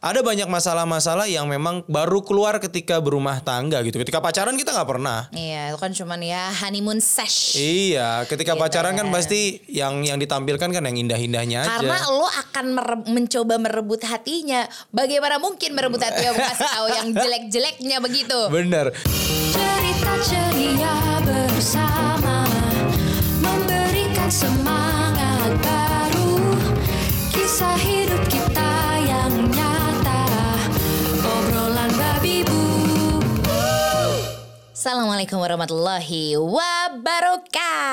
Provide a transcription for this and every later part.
ada banyak masalah-masalah yang memang baru keluar ketika berumah tangga gitu. Ketika pacaran kita nggak pernah. Iya, itu kan cuman ya honeymoon sesh. Iya, ketika Gitu pacaran kan ya. pasti yang yang ditampilkan kan yang indah-indahnya aja. Karena lo akan mere- mencoba merebut hatinya. Bagaimana mungkin merebut hatinya kasih tahu yang jelek-jeleknya begitu. Bener. Cerita ceria bersama Memberikan semangat Assalamualaikum warahmatullahi wabarakatuh.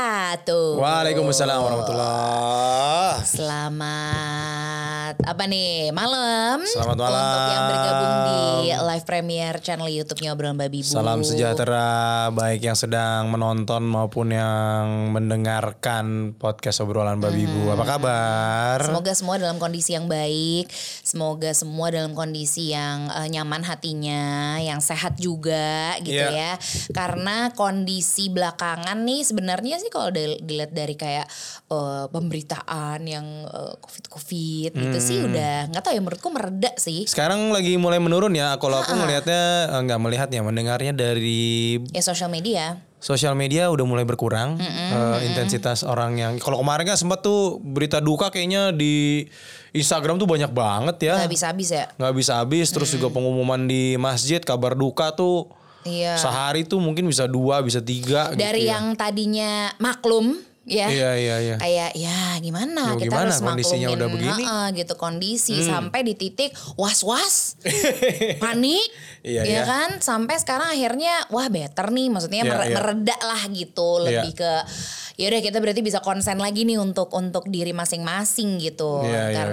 Waalaikumsalam warahmatullah. Selamat apa nih malam? Selamat malam. Untuk yang bergabung di live premiere channel YouTube-nya obrolan babi bu. Salam sejahtera baik yang sedang menonton maupun yang mendengarkan podcast obrolan babi bu. Apa kabar? Semoga semua dalam kondisi yang baik, semoga semua dalam kondisi yang eh, nyaman hatinya, yang sehat juga gitu Iya. ya. Karena kondisi belakangan nih sebenarnya sih kalau dil- dilihat dari kayak eh, pemberitaan yang eh, covid-covid gitu sih Hmm. udah nggak tahu ya menurutku mereda sih. Sekarang lagi mulai menurun ya. Kalau aku melihatnya eh, nggak melihatnya, mendengarnya dari Ya sosial media. sosial media udah mulai berkurang eh, intensitas orang yang kalau kemarin kan sempat tuh berita duka kayaknya di Instagram tuh banyak banget ya Nggak bisa habis ya. nggak bisa habis terus juga pengumuman di masjid kabar duka tuh Iya. sehari tuh mungkin bisa dua bisa tiga Dari gitu ya. yang tadinya maklum ya. iya iya iya kayak ya gimana Ya, kita gimana harus kondisinya udah begini? Hmm. heeh, gitu kondisi sampai di titik was-was panik Iya, ya iya. kan sampai sekarang akhirnya wah better nih maksudnya Iya, mere- iya. mereda lah gitu Iya. lebih ke ya udah kita berarti bisa konsen lagi nih untuk untuk diri masing-masing gitu Iya, iya.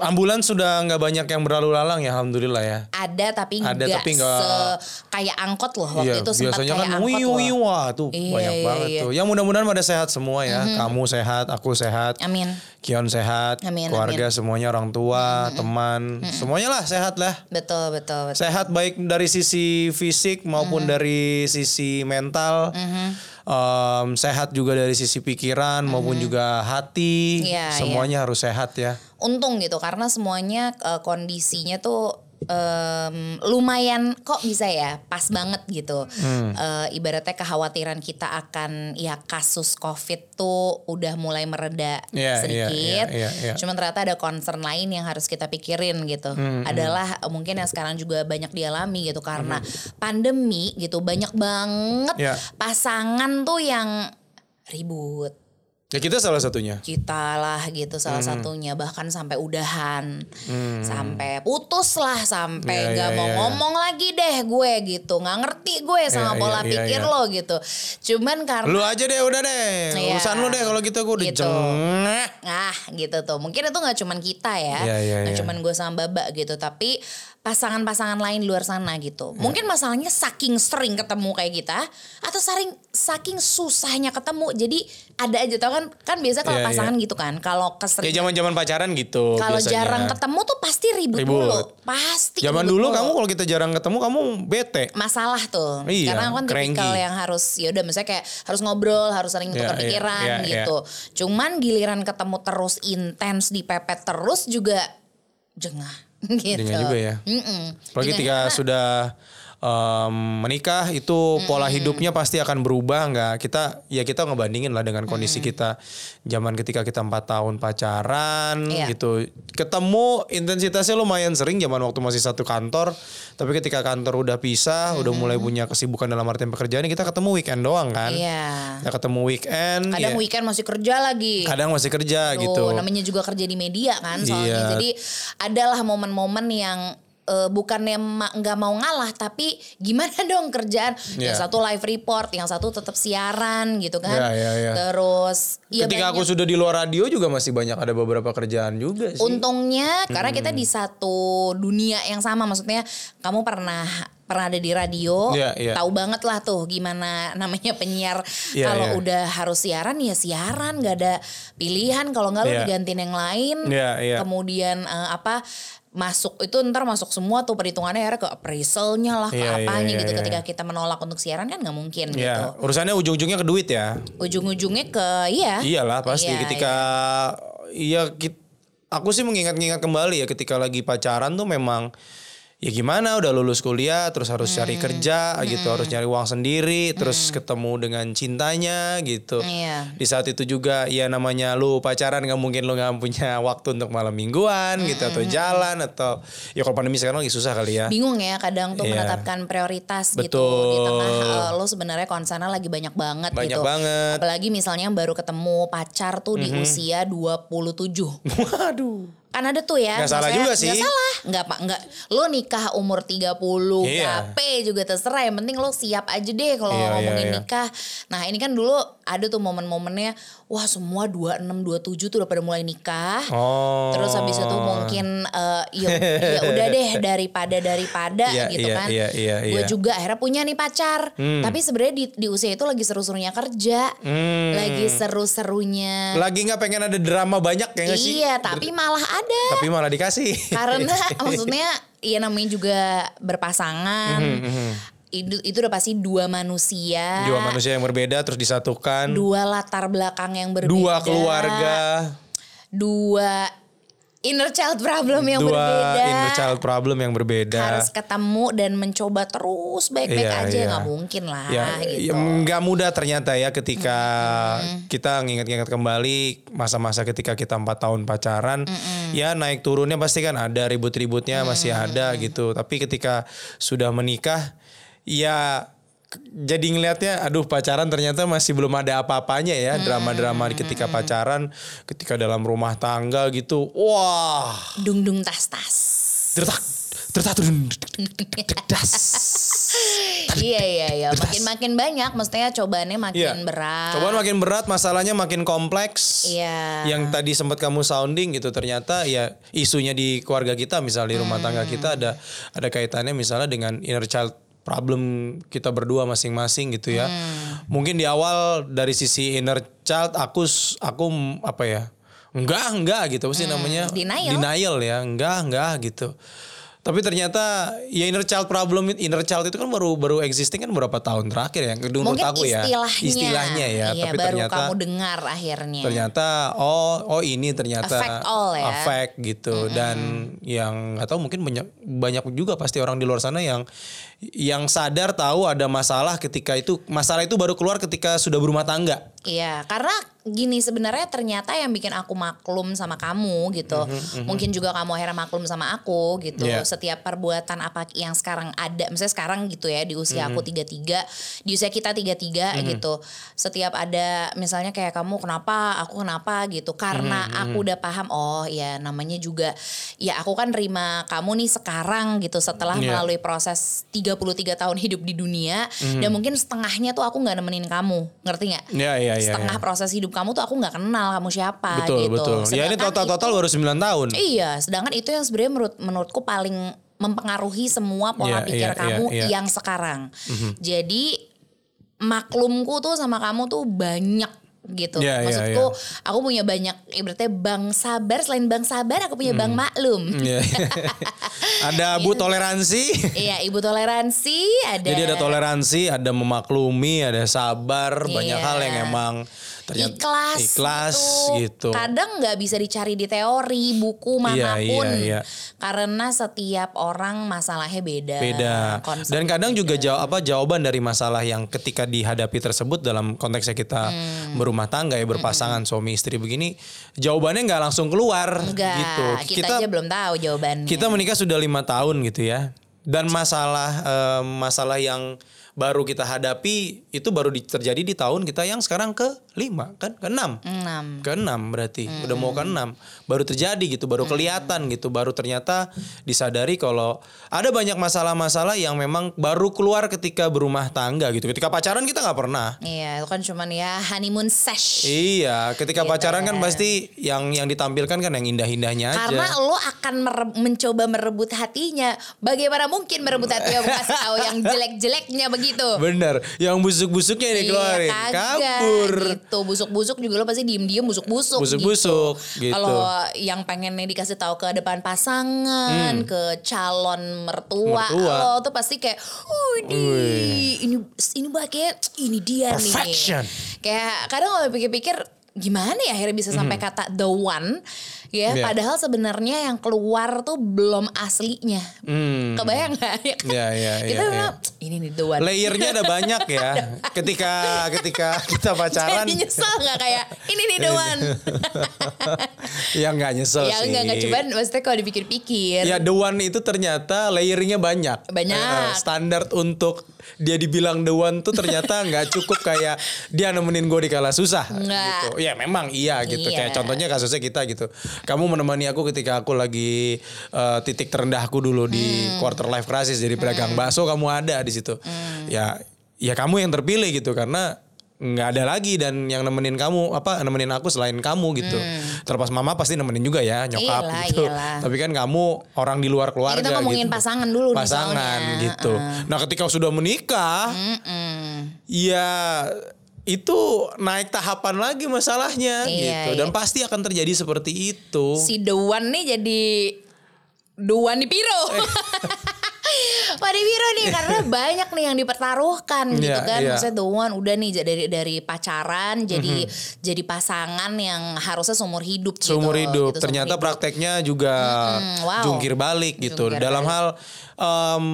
Ambulans sudah nggak banyak yang berlalu lalang ya alhamdulillah ya ada tapi Ada, nggak tapi nggak- se- kayak angkot loh waktu Iya, itu sempat biasanya kayak kan angkot wih wah tuh Iya, banyak iya, banget iya. tuh. Ya mudah-mudahan pada sehat semua ya. Kamu sehat, aku sehat. amin Kion sehat, Amin, keluarga semuanya orang tua, teman, semuanya lah sehat lah. betul betul betul Sehat baik dari sisi fisik maupun dari sisi mental. Em, sehat juga dari sisi pikiran maupun juga hati. Iya, semuanya harus sehat ya. Untung gitu karena semuanya eh, kondisinya tuh em, lumayan kok bisa ya pas banget gitu Hmm. Eh, ibaratnya kekhawatiran kita akan ya kasus covid tuh udah mulai mereda Iya, iya, sedikit iya, iya, iya. cuman ternyata ada concern lain yang harus kita pikirin gitu Hmm, adalah eh, mungkin yang sekarang juga banyak dialami gitu karena pandemi gitu banyak banget Iya. pasangan tuh yang ribut Ya kita salah satunya. kita lah gitu salah Hmm. satunya bahkan sampai udahan sampai putus lah sampai Iya, nggak iya, mau iya, iya. ngomong lagi deh gue gitu nggak ngerti gue sama Iya, pola iya, iya, pikir iya. lo gitu cuman karena Lu aja deh udah deh. Iya. Urusan lu deh kalau gitu gue udah Gitu. jengah. Ah gitu tuh mungkin itu nggak cuman kita ya Iya, iya, nggak iya. cuman gue sama Baba gitu tapi pasangan-pasangan lain luar sana gitu. Iya. mungkin masalahnya saking sering ketemu kayak kita atau saking saking susahnya ketemu. Jadi ada aja tau kan? Kan biasa kalau Iya, pasangan gitu kan kalau Ya keseringan zaman-zaman pacaran gitu kalau jarang ketemu tuh pasti ribut, Ribut. dulu pasti Zaman ribut dulu mulu. kamu kalau kita jarang ketemu kamu bete. masalah tuh. Iya, karena aku kan tipikal yang harus ya udah misalnya kayak harus ngobrol harus sering Iya, tukar iya, pikiran iya, gitu. Cuman giliran ketemu terus intens dipepet terus juga jengah gitu Jengah juga ya. Mm-mm. Apalagi Jengah. ketika sudah em, menikah itu pola hidupnya pasti akan berubah nggak? Kita ya kita ngebandingin lah dengan kondisi kita zaman ketika kita empat tahun pacaran Iya. gitu. Ketemu intensitasnya lumayan sering zaman waktu masih satu kantor. Tapi ketika kantor udah pisah udah mulai punya kesibukan dalam artian pekerjaan kita ketemu weekend doang kan? Iya. Kita ketemu weekend kadang ya, weekend masih kerja lagi. Kadang masih kerja Tuh, gitu. namanya juga kerja di media kan soalnya. Iya. Jadi adalah momen-momen yang eh, bukannya ma- nggak mau ngalah tapi gimana dong kerjaan? Yang Iya. satu live report yang satu tetap siaran gitu kan. Iya, iya, iya. terus ya ketika aku banyak- sudah di luar radio juga masih banyak ada beberapa kerjaan juga sih. Untungnya karena kita di satu dunia yang sama maksudnya kamu pernah pernah ada di radio Iya, iya. tahu banget lah tuh gimana namanya penyiar Iya, kalau iya. udah harus siaran ya siaran nggak ada pilihan kalau nggak lo Iya. digantiin yang lain Iya, iya. kemudian eh, apa masuk itu ntar masuk semua tuh perhitungannya akhirnya ke appraisalnya lah ke Iya, iya, apanya iya, gitu iya. ketika kita menolak untuk siaran kan nggak mungkin gitu Ya, urusannya ujung-ujungnya ke duit ya. ujung-ujungnya ke iya Iyalah pasti Iya, ketika iya kit- aku sih mengingat-ingat kembali ya ketika lagi pacaran tuh memang ya gimana udah lulus kuliah terus harus cari Hmm. kerja gitu harus nyari uang sendiri terus ketemu dengan cintanya gitu Iya. di saat itu juga ya namanya lu pacaran nggak mungkin lu nggak punya waktu untuk malam mingguan gitu atau jalan atau ya kalau pandemi sekarang lagi susah kali ya bingung ya kadang tuh Iya. menetapkan prioritas gitu Betul. di tengah eh, lo sebenarnya konsernya lagi banyak banget Banyak gitu. banget. Apalagi misalnya yang baru ketemu pacar tuh di usia 27. waduh Kan ada tuh ya. Nggak salah juga sih. Nggak salah. Pak nggak lo nikah umur 30 Iya. KP juga terserah yang penting lo siap aja deh kalau Iya, iya, ngomongin iya. nikah. Nah, ini kan dulu ada tuh momen-momennya wah semua 26 27 tuh udah pada mulai nikah. oh Terus habis itu mungkin eh, ya, ya udah deh daripada daripada Iya, gitu iya, kan. iya, iya, Gue iya. Hmm. juga akhirnya punya nih pacar. Tapi sebenarnya di, di usia itu lagi seru-serunya kerja. Hmm. Lagi seru-serunya. lagi nggak pengen ada drama banyak ya nggak sih Iya, tapi malah ada. tapi malah dikasih Karena maksudnya ya namanya juga berpasangan. Hmm, Itu, itu udah pasti dua manusia. dua manusia yang berbeda terus disatukan dua latar belakang yang berbeda. dua keluarga Dua inner child problem yang dua berbeda. inner child problem yang berbeda harus ketemu dan mencoba terus baik-baik Iya, aja iya. nggak mungkin lah ya, gitu. ya nggak mudah ternyata ya ketika kita nginget-nginget kembali masa-masa ketika kita empat tahun pacaran ya naik turunnya pasti kan ada ribut-ributnya masih ada gitu tapi ketika sudah menikah ya jadi ngelihatnya aduh pacaran ternyata masih belum ada apa-apanya ya drama-drama ketika pacaran ketika dalam rumah tangga gitu wah dung dung tas tas. tertak tertak das. iya iya iya makin makin banyak maksudnya cobaannya makin Iya. berat. Cobaan makin berat, masalahnya makin kompleks. Iya. Yang tadi sempat kamu sounding gitu ternyata ya isunya di keluarga kita misalnya di rumah tangga Hmm. kita ada ada kaitannya misalnya dengan inner child problem kita berdua masing-masing gitu ya. Hmm. Mungkin di awal dari sisi inner child aku aku apa ya? Enggak, enggak gitu pasti namanya Hmm. Denial. denial ya. Enggak, enggak gitu. Tapi ternyata ya inner child problem inner child itu kan baru baru existing kan beberapa tahun terakhir ya. Menurut Mungkin aku ya. istilahnya. Istilahnya ya, Iya, tapi baru ternyata kamu dengar akhirnya. ternyata oh oh ini ternyata Affect all ya. affect gitu dan yang nggak tahu mungkin banyak banyak juga pasti orang di luar sana yang yang sadar tahu ada masalah ketika itu masalah itu baru keluar ketika sudah berumah tangga Iya, karena gini sebenarnya ternyata yang bikin aku maklum sama kamu gitu. Mungkin juga kamu akhirnya maklum sama aku gitu. Iya. Setiap perbuatan apa yang sekarang ada, misalnya sekarang gitu ya di usia aku 33, di usia kita 33 gitu. Setiap ada misalnya kayak kamu kenapa, aku kenapa gitu. Karena aku udah paham oh ya namanya juga ya aku kan terima kamu nih sekarang gitu setelah Iya. melalui proses 33 tahun hidup di dunia dan mungkin setengahnya tuh aku nggak nemenin kamu. Ngerti nggak? Iya, iya, iya, setengah iya. proses hidup kamu tuh aku nggak kenal kamu siapa betul gitu. betul ya ini total total itu- baru 9 tahun Iya, sedangkan itu yang sebenarnya menurut menurutku paling mempengaruhi semua pola Iya, pikir iya, kamu iya, iya. yang sekarang. Jadi maklumku tuh sama kamu tuh banyak gitu. Iya, iya, Maksudku iya. aku punya banyak ibaratnya bang sabar selain bang sabar aku punya bang maklum. Iya. ada bu toleransi Iya, ibu toleransi ada. jadi ada toleransi ada memaklumi ada sabar banyak Iya. hal yang emang ternyata ikhlas, ikhlas gitu, Kadang nggak bisa dicari di teori buku Iya, mana pun, iya, iya. karena setiap orang masalahnya beda. beda. Dan kadang beda. juga jawab apa jawaban dari masalah yang ketika dihadapi tersebut dalam konteksnya kita Hmm. berumah tangga ya berpasangan suami istri begini, jawabannya nggak langsung keluar enggak. gitu. Kita, aja belum tahu jawabannya. kita menikah sudah lima tahun gitu ya. Dan masalah eh, masalah yang baru kita hadapi itu baru di- terjadi di tahun kita yang sekarang ke lima kan ke enam enam. ke enam berarti udah mau ke enam baru terjadi gitu baru kelihatan gitu baru ternyata disadari kalau ada banyak masalah-masalah yang memang baru keluar ketika berumah tangga gitu ketika pacaran kita nggak pernah Iya, itu kan cuman ya honeymoon sesh. iya ketika Gitu pacaran kan kan. pasti yang yang ditampilkan kan yang indah-indahnya aja Karena lo akan mere- mencoba merebut hatinya. Bagaimana mungkin merebut hatinya kasih tahu yang jelek-jeleknya begitu. Bener yang busuk-busuknya ini keluarin Iya, kabur gitu busuk-busuk juga lo pasti diem-diem busuk-busuk Busuk-busuk, gitu. kalau yang pengennya dikasih tahu ke depan pasangan ke calon mertua, Hmm. Mertua. lo tuh pasti kayak Wih, ini ini kayak ini dia Perfection. nih kayak kadang kalau pikir-pikir gimana ya akhirnya bisa sampai kata the one ya Iya. padahal sebenarnya yang keluar tuh belum aslinya Hmm. kebayang nggak ya kan? Iya, iya, kita iya, bilang, ini nih the one Layernya ada banyak ya. ketika ketika kita pacaran, jadi nyesel nggak kayak ini nih the one ya nggak nyesel ya sih. enggak enggak cuman maksudnya kalau dipikir-pikir Ya the one itu ternyata layernya banyak. Banyak. Eh, standar untuk dia dibilang the one tuh ternyata nggak cukup kayak dia nemenin gue di kala susah. Nggak. Gitu. Ya memang iya gitu. Iya. Kayak contohnya kasusnya kita gitu. Kamu menemani aku ketika aku lagi eh, titik terendahku dulu di Hmm. quarter life crisis jadi pedagang bakso kamu ada di situ. Hmm. Ya ya kamu yang terpilih gitu karena nggak ada lagi dan yang nemenin kamu apa nemenin aku selain kamu gitu. Terlepas mama pasti nemenin juga ya nyokap Hmm. Iyalah, gitu. iyalah. Tapi kan kamu orang di luar keluarga kita ngomongin gitu. pasangan dulu Pasangan soalnya. gitu. Nah, ketika sudah menikah, ya itu naik tahapan lagi masalahnya Iya, gitu dan iya. pasti akan terjadi seperti itu. si the one nih jadi one di piro Eh. Di Biro nih karena banyak nih yang dipertaruhkan gitu Iya, kan. iya. Maksudnya the one udah nih dari dari pacaran jadi jadi pasangan yang harusnya seumur hidup gitu. seumur hidup. gitu, Ternyata hidup. prakteknya juga Mm-mm, wow. jungkir balik gitu. Jungkir Dalam balik. hal em,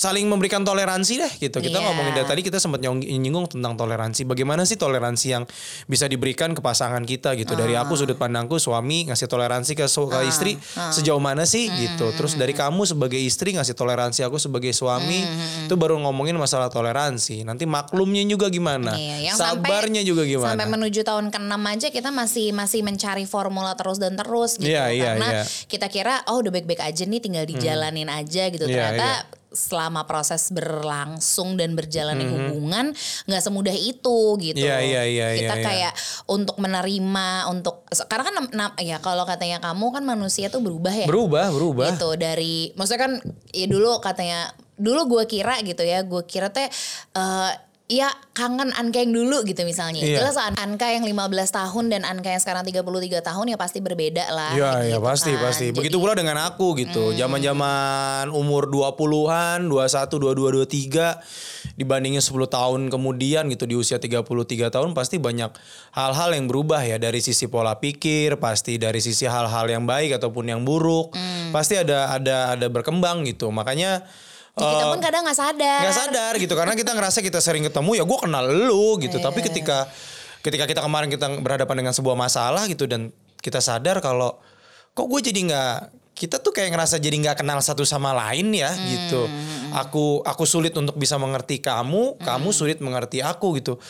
saling memberikan toleransi deh gitu. Kita Iya. ngomongin dari tadi kita sempat nyinggung tentang toleransi. Bagaimana sih toleransi yang bisa diberikan ke pasangan kita gitu. Dari Ah. aku sudut pandangku suami ngasih toleransi ke, su- ke istri sejauh mana sih Hmm, gitu. Terus dari kamu sebagai istri ngasih toleransi aku sebagai suami Hmm, itu baru ngomongin masalah toleransi. Nanti maklumnya juga gimana? Iya, yang Sabarnya sampai, juga gimana? Sampai menuju tahun ke-6 aja kita masih masih mencari formula terus dan terus gitu. Iya, iya, Karena iya. kita kira oh udah baik-baik aja nih tinggal dijalanin aja gitu. Iya, Ternyata iya. Selama proses berlangsung dan berjalannya hubungan nggak semudah itu gitu. Iya, iya, iya, Kita iya, iya. kayak untuk menerima untuk karena kan ya kalau katanya kamu kan manusia tuh berubah ya Berubah, berubah. gitu dari maksudnya kan ya dulu katanya dulu gue kira gitu ya gue kira teh eh ya kangen Anka yang dulu gitu misalnya. Iya. Jelas An- Anka yang 15 tahun dan Anka yang sekarang 33 tahun ya pasti berbeda lah. Iya, iya gitu pasti kan. pasti. Jadi- Begitu pula dengan aku gitu. Zaman-zaman umur 20-an, 21, 22, 23 dibandingin 10 tahun kemudian gitu di usia 33 tahun pasti banyak hal-hal yang berubah ya dari sisi pola pikir, pasti dari sisi hal-hal yang baik ataupun yang buruk. Hmm. Pasti ada ada ada berkembang gitu. Makanya Ya, kita eh, pun kadang nggak sadar. nggak sadar gitu karena kita ngerasa kita sering ketemu ya gue kenal lu gitu. Tapi ketika ketika kita kemarin kita berhadapan dengan sebuah masalah gitu dan kita sadar kalau kok gue jadi nggak kita tuh kayak ngerasa jadi nggak kenal satu sama lain ya gitu. aku aku sulit untuk bisa mengerti kamu kamu sulit mengerti aku gitu.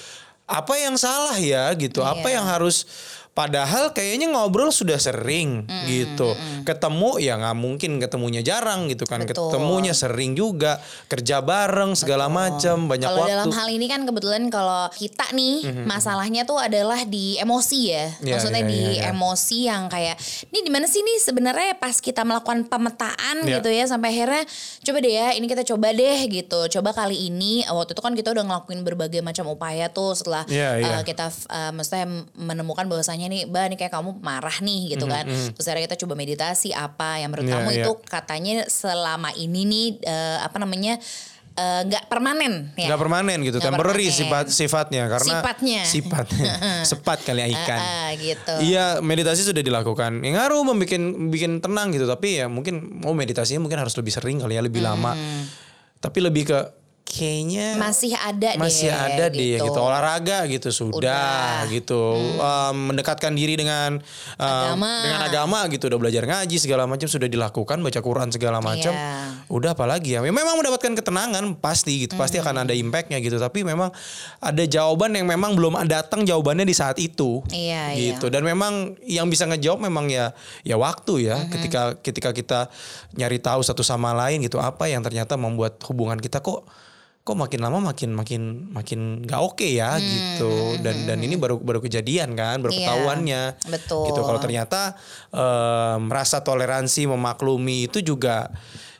Apa yang salah ya gitu apa Iya. yang harus padahal kayaknya ngobrol sudah sering gitu ketemu ya nggak mungkin ketemunya jarang gitu kan Betul. ketemunya sering juga kerja bareng segala macam banyak Kalau waktu dalam hal ini kan kebetulan kalau kita nih masalahnya tuh adalah di emosi ya. Iya, Maksudnya iya, di iya, iya. emosi yang kayak ini di mana sih nih sebenarnya pas kita melakukan pemetaan Iya. gitu ya sampai akhirnya coba deh ya ini kita coba deh gitu. Coba kali ini waktu itu kan kita udah ngelakuin berbagai macam upaya tuh setelah Iya, iya. uh, kita uh, maksudnya menemukan bahwasanya nih, Mbak nih kayak kamu marah nih gitu kan. Terus akhirnya kita coba meditasi apa yang menurut Iya, kamu iya. itu katanya selama ini nih uh, apa namanya uh, nggak permanen ya. nggak permanen gitu Nggak temporary permanen. sifat sifatnya karena Sifatnya. sifatnya sepat kali ya ikan Ah, ah, gitu. Iya meditasi sudah dilakukan. Yang ngaruh membuat bikin tenang gitu. Tapi ya mungkin oh meditasinya mungkin harus lebih sering kali ya lebih lama. Tapi lebih ke kayaknya Masih ada deh. masih ada deh gitu. gitu. Olahraga gitu sudah Udah. gitu. Um, mendekatkan diri dengan um, Agama. dengan agama gitu. Udah belajar ngaji segala macam sudah dilakukan baca Quran segala macam. Iya. udah apalagi ya? Memang mendapatkan ketenangan pasti gitu. Pasti akan ada impactnya gitu. Tapi memang ada jawaban yang memang belum datang jawabannya di saat itu. Iya, gitu. Dan memang yang bisa ngejawab memang ya ya waktu ya. Ketika ketika kita nyari tahu satu sama lain gitu apa yang ternyata membuat hubungan kita kok kok makin lama makin makin makin nggak oke ya gitu dan dan ini baru baru kejadian kan baru Iya, ketahuannya betul. gitu kalau ternyata eh, merasa toleransi memaklumi itu juga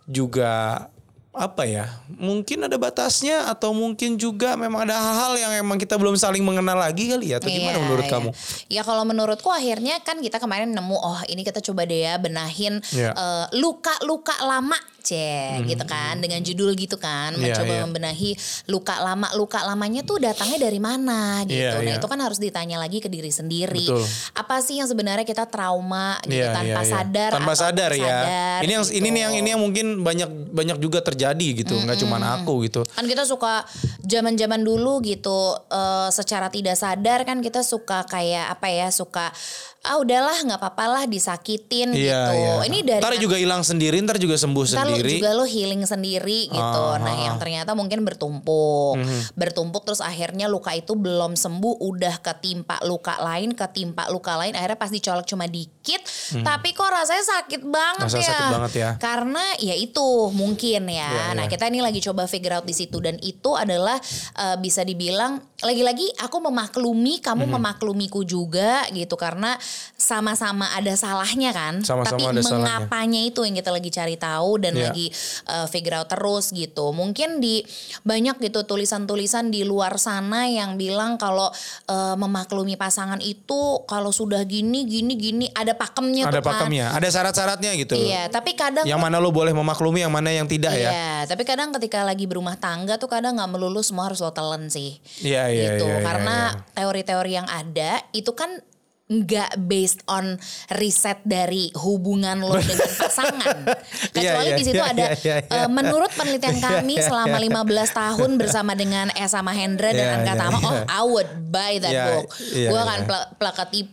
juga apa ya mungkin ada batasnya atau mungkin juga memang ada hal-hal yang emang kita belum saling mengenal lagi kali ya atau gimana Iya, menurut iya. kamu Ya kalau menurutku akhirnya kan kita kemarin nemu oh ini kita coba deh ya benahin Iya. eh, luka-luka lama Cie, gitu kan dengan judul gitu kan Mhm. Iya, mencoba iya. membenahi luka lama luka lamanya tuh datangnya dari mana gitu Iya, nah iya. itu kan harus ditanya lagi ke diri sendiri Betul. apa sih yang sebenarnya kita trauma gitu Iya, tanpa iya, iya. sadar tanpa sadar ya sadar ini yang gitu. ini nih yang ini yang mungkin banyak banyak juga terjadi gitu nggak cuman aku gitu kan kita suka zaman-zaman dulu gitu eh, secara tidak sadar kan kita suka kayak apa ya suka ah udahlah nggak apa-apa lah disakitin Iya, gitu iya. ini dari ntar juga hilang sendiri ntar juga sembuh Ntar sendiri juga lo healing sendiri gitu. Ah, nah, ah, yang ah. ternyata mungkin bertumpuk. Mhm. Bertumpuk terus akhirnya luka itu belum sembuh, udah ketimpa luka lain, ketimpa luka lain, akhirnya pas dicolok cuma dikit, tapi kok rasanya sakit banget. Rasa ya. sakit banget ya. Karena ya itu mungkin ya. Iya, nah, iya. kita ini lagi coba figure out di situ dan itu adalah eh, bisa dibilang lagi-lagi aku memaklumi, kamu Mhm. memaklumiku juga gitu karena sama-sama ada salahnya kan. Sama-sama tapi ada salahnya. mengapa apanya itu yang kita lagi cari tahu dan Iya. lagi uh, figure out terus gitu. Mungkin di banyak gitu tulisan-tulisan di luar sana yang bilang kalau uh, memaklumi pasangan itu kalau sudah gini gini gini ada pakemnya ada tuh kan. pakemnya ada syarat-syaratnya gitu Iya, tapi kadang yang mana lo boleh memaklumi yang mana yang tidak ya Iya, tapi kadang ketika lagi berumah tangga tuh kadang nggak melulu semua harus lo telan sih. Iya, iya, gitu. iya, iya, Karena iya. teori-teori yang ada itu kan nggak based on riset dari hubungan lo dengan pasangan. Kecuali Iya, iya, di situ iya, ada iya, iya, iya. eh, menurut penelitian kami Iya, iya, selama iya. 15 tahun bersama dengan Esa Mahendra dan Iya, Anka iya, Tama, oh iya. I would buy that Iya, book. iya, Gue iya. akan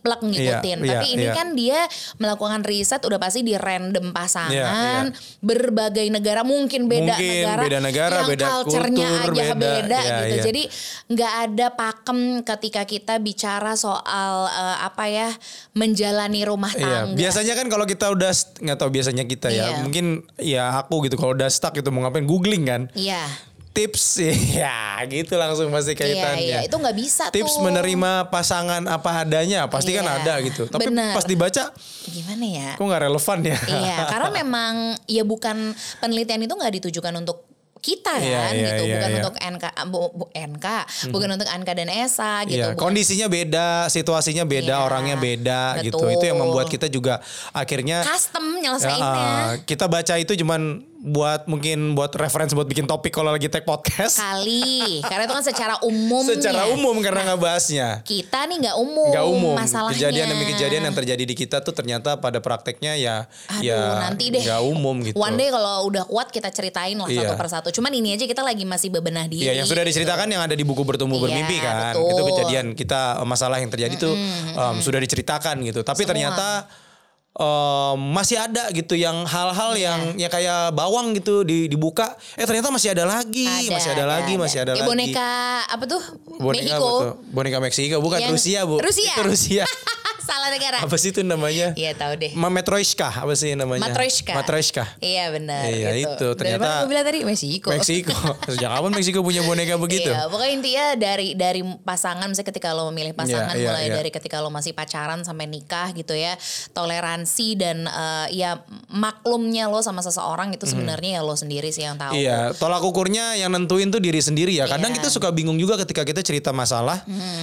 plak ngikutin. Iya, Tapi iya, ini iya. kan dia melakukan riset udah pasti di random pasangan, Iya, berbagai negara mungkin beda Mungkin negara, beda negara, yang beda culture-nya kultur, aja beda. beda, Iya, gitu. iya. Jadi nggak ada pakem ketika kita bicara soal eh, apa ya menjalani rumah Iya, tangga. biasanya kan kalau kita udah nggak tahu biasanya kita Iya. ya, mungkin ya aku gitu kalau udah stuck gitu mau ngapain googling kan, Iya. tips ya gitu langsung pasti Iya, kaitannya. iya, itu nggak bisa Tips tuh. menerima pasangan apa adanya pasti kan Iya, ada gitu. Tapi bener. pas dibaca Gimana ya? kok nggak relevan ya? Iya, karena memang ya bukan penelitian itu nggak ditujukan untuk kita Iya, kan iya, gitu, iya, bukan iya. untuk NK bu, bu- NK, bukan untuk Anka dan Esa gitu. Bukan- kondisinya beda, situasinya beda, Iya, orangnya beda gitu. betul. Itu yang membuat kita juga akhirnya custom ya, nyelesainnya. uh, kita baca itu cuman buat mungkin buat reference buat bikin topik kalau lagi take podcast. Kali, karena itu kan secara umum. Secara umum karena nggak bahasnya. Kita nih nggak umum, nggak umum masalahnya. kejadian demi kejadian yang terjadi di kita tuh ternyata pada prakteknya ya Aduh, ya nanti deh. nggak umum gitu One day kalau udah kuat kita ceritain lah Iya. satu persatu. Cuman ini aja kita lagi masih bebenah diri. Iya yang sudah gitu. diceritakan yang ada di buku bertumbuh Iya, bermimpi kan betul. itu kejadian kita masalah yang terjadi tuh um, sudah diceritakan gitu tapi Semua. ternyata um, masih ada gitu yang hal-hal Iya. yang ya kayak bawang gitu di, dibuka eh ternyata masih ada lagi masih ada, lagi masih ada Kayak lagi boneka apa tuh? boneka Mexico. apa tuh? boneka Meksiko bukan Yang- Rusia bu Rusia. itu Rusia Salah negara. apa sih itu namanya Iya tahu deh. Mametroishka apa sih namanya Matryoshka. Matryoshka Iya benar. Iya, gitu. itu. Dari Ternyata- gue bilang tadi Meksiko. Meksiko sejak kapan Meksiko punya boneka begitu Iya, pokoknya intinya dari dari pasangan, misalnya ketika lo memilih pasangan, Iya, iya, mulai iya. dari ketika lo masih pacaran sampai nikah gitu ya, toleransi dan eh, ya maklumnya lo sama seseorang itu sebenarnya ya lo sendiri sih yang tahu. Hmm. Iya, tolak ukurnya yang nentuin tuh diri sendiri ya. Kadang Iya. kita suka bingung juga ketika kita cerita masalah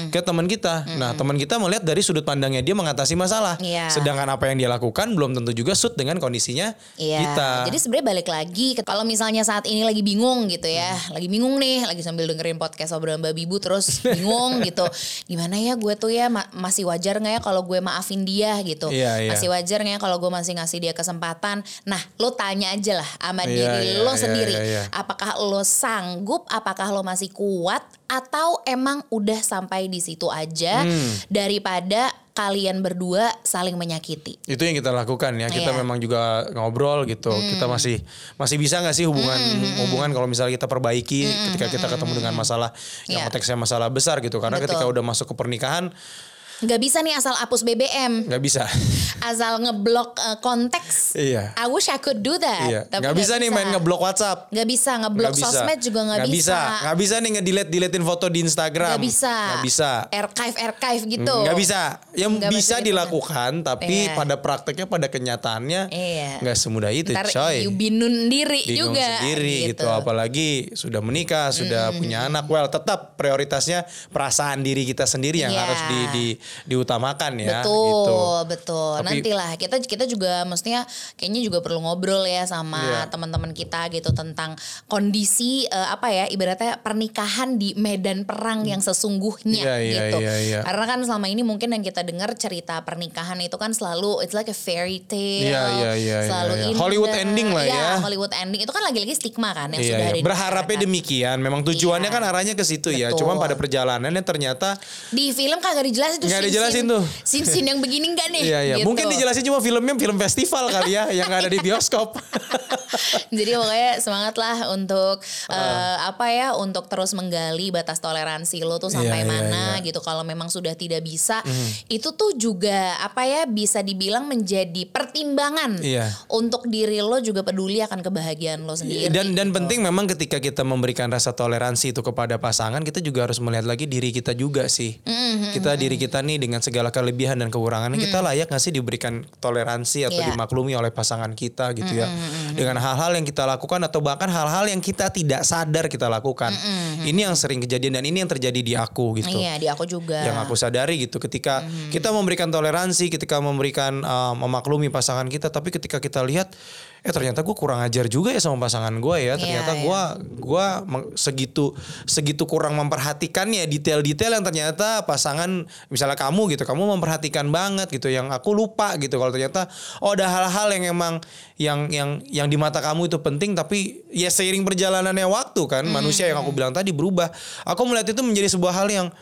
ke teman kita. Nah, teman kita melihat dari sudut pandangnya dia mengatasi masalah. Iya. Sedangkan apa yang dia lakukan belum tentu juga suit dengan kondisinya Iya. kita. Jadi sebenarnya balik lagi kalau misalnya saat ini lagi bingung gitu ya, Hmm. lagi bingung nih, lagi sambil dengerin podcast obrolan babi bu terus bingung gitu. Gimana ya gue tuh ya ma- masih wajar nggak ya kalau gue maafin dia gitu. Iya, iya. Masih wajar nggak ya kalau gue masih ngasih dia kesempatan. Nah, lo tanya aja lah sama Iya, diri iya, lo iya, sendiri. iya, iya. Apakah lo sanggup? Apakah lo masih kuat? Atau emang udah sampai di situ aja Hmm. daripada kalian berdua saling menyakiti? itu yang kita lakukan ya. Kita Iya. memang juga ngobrol gitu. Kita masih masih bisa nggak sih hubungan hubungan kalau misalnya kita perbaiki ketika kita ketemu dengan masalah yang Iya. konteksnya masalah besar gitu. Karena Betul. ketika udah masuk ke pernikahan Nggak bisa nih asal hapus BBM. nggak bisa. asal ngeblok uh, konteks. Iya. I wish I could do that. Iya. Tapi Nggak bisa nih main ngeblok WhatsApp. Nggak bisa ngeblok bisa. sosmed juga nggak Nggak bisa. Nggak bisa nih ngedelete deletein foto di Instagram. Nggak bisa. Nggak bisa. Archive archive gitu. Nggak bisa. Yang Nggak bisa bisa gitu. dilakukan tapi Iya. pada prakteknya pada kenyataannya Iya. nggak semudah itu Ntar coy. you binun diri Bingung juga. sendiri gitu. apalagi sudah menikah sudah punya anak well tetap prioritasnya perasaan diri kita sendiri yang Iya. harus di, di diutamakan ya betul, gitu. betul. Tapi- Nantilah kita kita juga mestinya kayaknya juga perlu ngobrol ya sama Iya. teman-teman kita gitu tentang kondisi eh, apa ya ibaratnya pernikahan di medan perang yang sesungguhnya Iya, iya, gitu. iya, iya. Karena kan selama ini mungkin yang kita dengar cerita pernikahan itu kan selalu it's like a fairy tale. Iya, iya, iya, Selalu iya, iya. indah. Hollywood ending lah Iya, ya. Hollywood ending itu kan lagi-lagi stigma kan yang Iya, sudah iya. ada berharapnya demikian. Memang tujuannya Iya. kan arahnya ke situ ya. Betul. Cuma pada perjalanannya ternyata Di film kagak dijelasin tuh Scene-scene- dijelasin tuh. Scene-scene yang begini enggak nih? Iya iya. gitu. Mungkin dijelasin cuma filmnya film festival kali ya yang nggak ada di bioskop. Jadi pokoknya semangat lah untuk eh, apa ya untuk terus menggali batas toleransi lo tuh sampai Iya, iya, mana iya. gitu. Kalau memang sudah tidak bisa, itu tuh juga apa ya bisa dibilang menjadi pertimbangan Iya. untuk diri lo juga peduli akan kebahagiaan lo sendiri. dan dan gitu. penting memang ketika kita memberikan rasa toleransi itu kepada pasangan, kita juga harus melihat lagi diri kita juga sih. Mm-hmm, Kita diri kita nih dengan segala kelebihan dan kekurangannya kita layak nggak sih diberikan toleransi atau Iya. dimaklumi oleh pasangan kita gitu ya. Dengan hal-hal yang kita lakukan atau bahkan hal-hal yang kita tidak sadar kita lakukan. Ini yang sering kejadian dan ini yang terjadi di aku gitu. Iya di aku juga. yang aku sadari gitu ketika kita memberikan toleransi ketika memberikan uh, memaklumi pasangan kita tapi ketika kita lihat eh ternyata gue kurang ajar juga ya sama pasangan gue ya. Ternyata Iya, gue gua meng- segitu segitu kurang memperhatikan ya detail-detail yang ternyata pasangan misalnya kamu gitu kamu memperhatikan banget gitu yang aku lupa gitu. Kalau ternyata oh ada hal-hal yang emang yang yang yang di mata kamu itu penting tapi ya seiring perjalanannya waktu kan manusia yang aku bilang tadi berubah. Aku melihat itu menjadi sebuah hal yang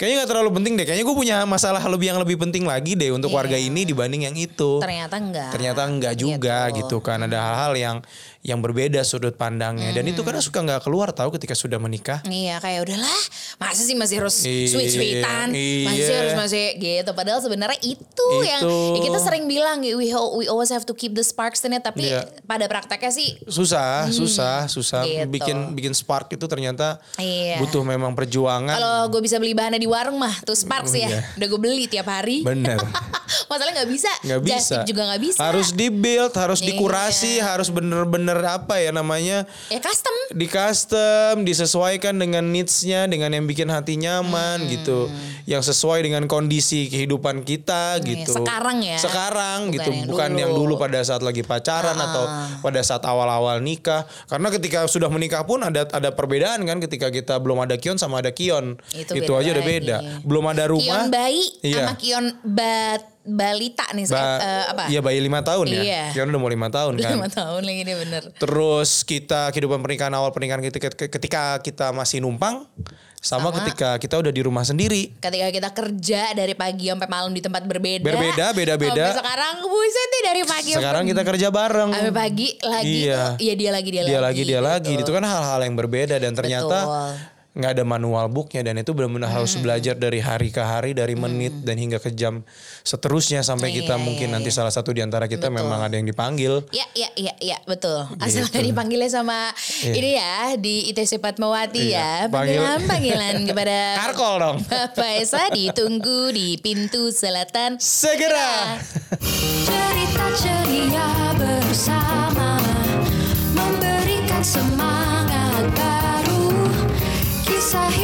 Kayaknya gak terlalu penting deh. Kayaknya gue punya masalah lebih yang lebih penting lagi deh untuk Iya. warga ini dibanding yang itu. Ternyata enggak. Ternyata enggak juga gitu, kan. Ada hal-hal yang yang berbeda sudut pandangnya. Dan itu kadang suka nggak keluar tahu ketika sudah menikah. Iya kayak udahlah masa sih masih harus Iya, sweet-sweetan masih iya. harus masih gitu padahal sebenarnya itu, yang Itu. ya kita sering bilang we ho- we always have to keep the sparks in it tapi Iya. pada prakteknya sih Susah, susah, susah. gitu. Bikin bikin spark itu ternyata Iya. butuh memang perjuangan. kalau gue bisa beli bahannya di warung mah tuh sparks ya Iya. udah gue beli tiap hari Bener. masalahnya nggak bisa nggak bisa juga nggak bisa harus dibuild harus Iya. dikurasi harus bener-bener apa ya namanya? Ya custom. Di custom disesuaikan dengan needs-nya dengan yang bikin hati nyaman Hmm. gitu. Yang sesuai dengan kondisi kehidupan kita Iya, gitu. sekarang ya. sekarang Bukan gitu yang bukan dulu. yang dulu pada saat lagi pacaran atau pada saat awal-awal nikah. Karena ketika sudah menikah pun ada ada perbedaan kan ketika kita belum ada kion sama ada kion. Itu itu, beda aja udah beda. Belum ada rumah. kion bayi Iya. sama kion bat balita nih Ba- eh, apa Iya bayi lima tahun ya. Iya. Kion udah mau lima tahun kan. lima tahun lagi deh bener Terus kita kehidupan pernikahan awal pernikahan ketika, ketika kita masih numpang sama, ketika kita udah di rumah sendiri. ketika kita kerja dari pagi sampai malam di tempat berbeda. Berbeda, beda-beda. Sekarang buset deh dari pagi Sekarang kita kerja bareng. sampai pagi lagi Iya. tuh, iya dia lagi dia, Dia lagi. lagi dia gitu. lagi. Itu kan hal-hal yang berbeda dan ternyata Betul. Nggak ada manual booknya dan itu benar-benar harus belajar dari hari ke hari, dari menit dan hingga ke jam seterusnya sampai kita Iya, mungkin iya, nanti salah satu di antara kita memang ada yang dipanggil. Ya, ya, ya, ya, betul. Asal Gitu. dipanggilnya sama ini ya di ITC Fatmawati Iya, ya. panggil- Panggilan panggilan kepada Karkol dong. Bapak Esa ditunggu di pintu selatan. Segera. Cerita ceria bersama Memberikan semangat I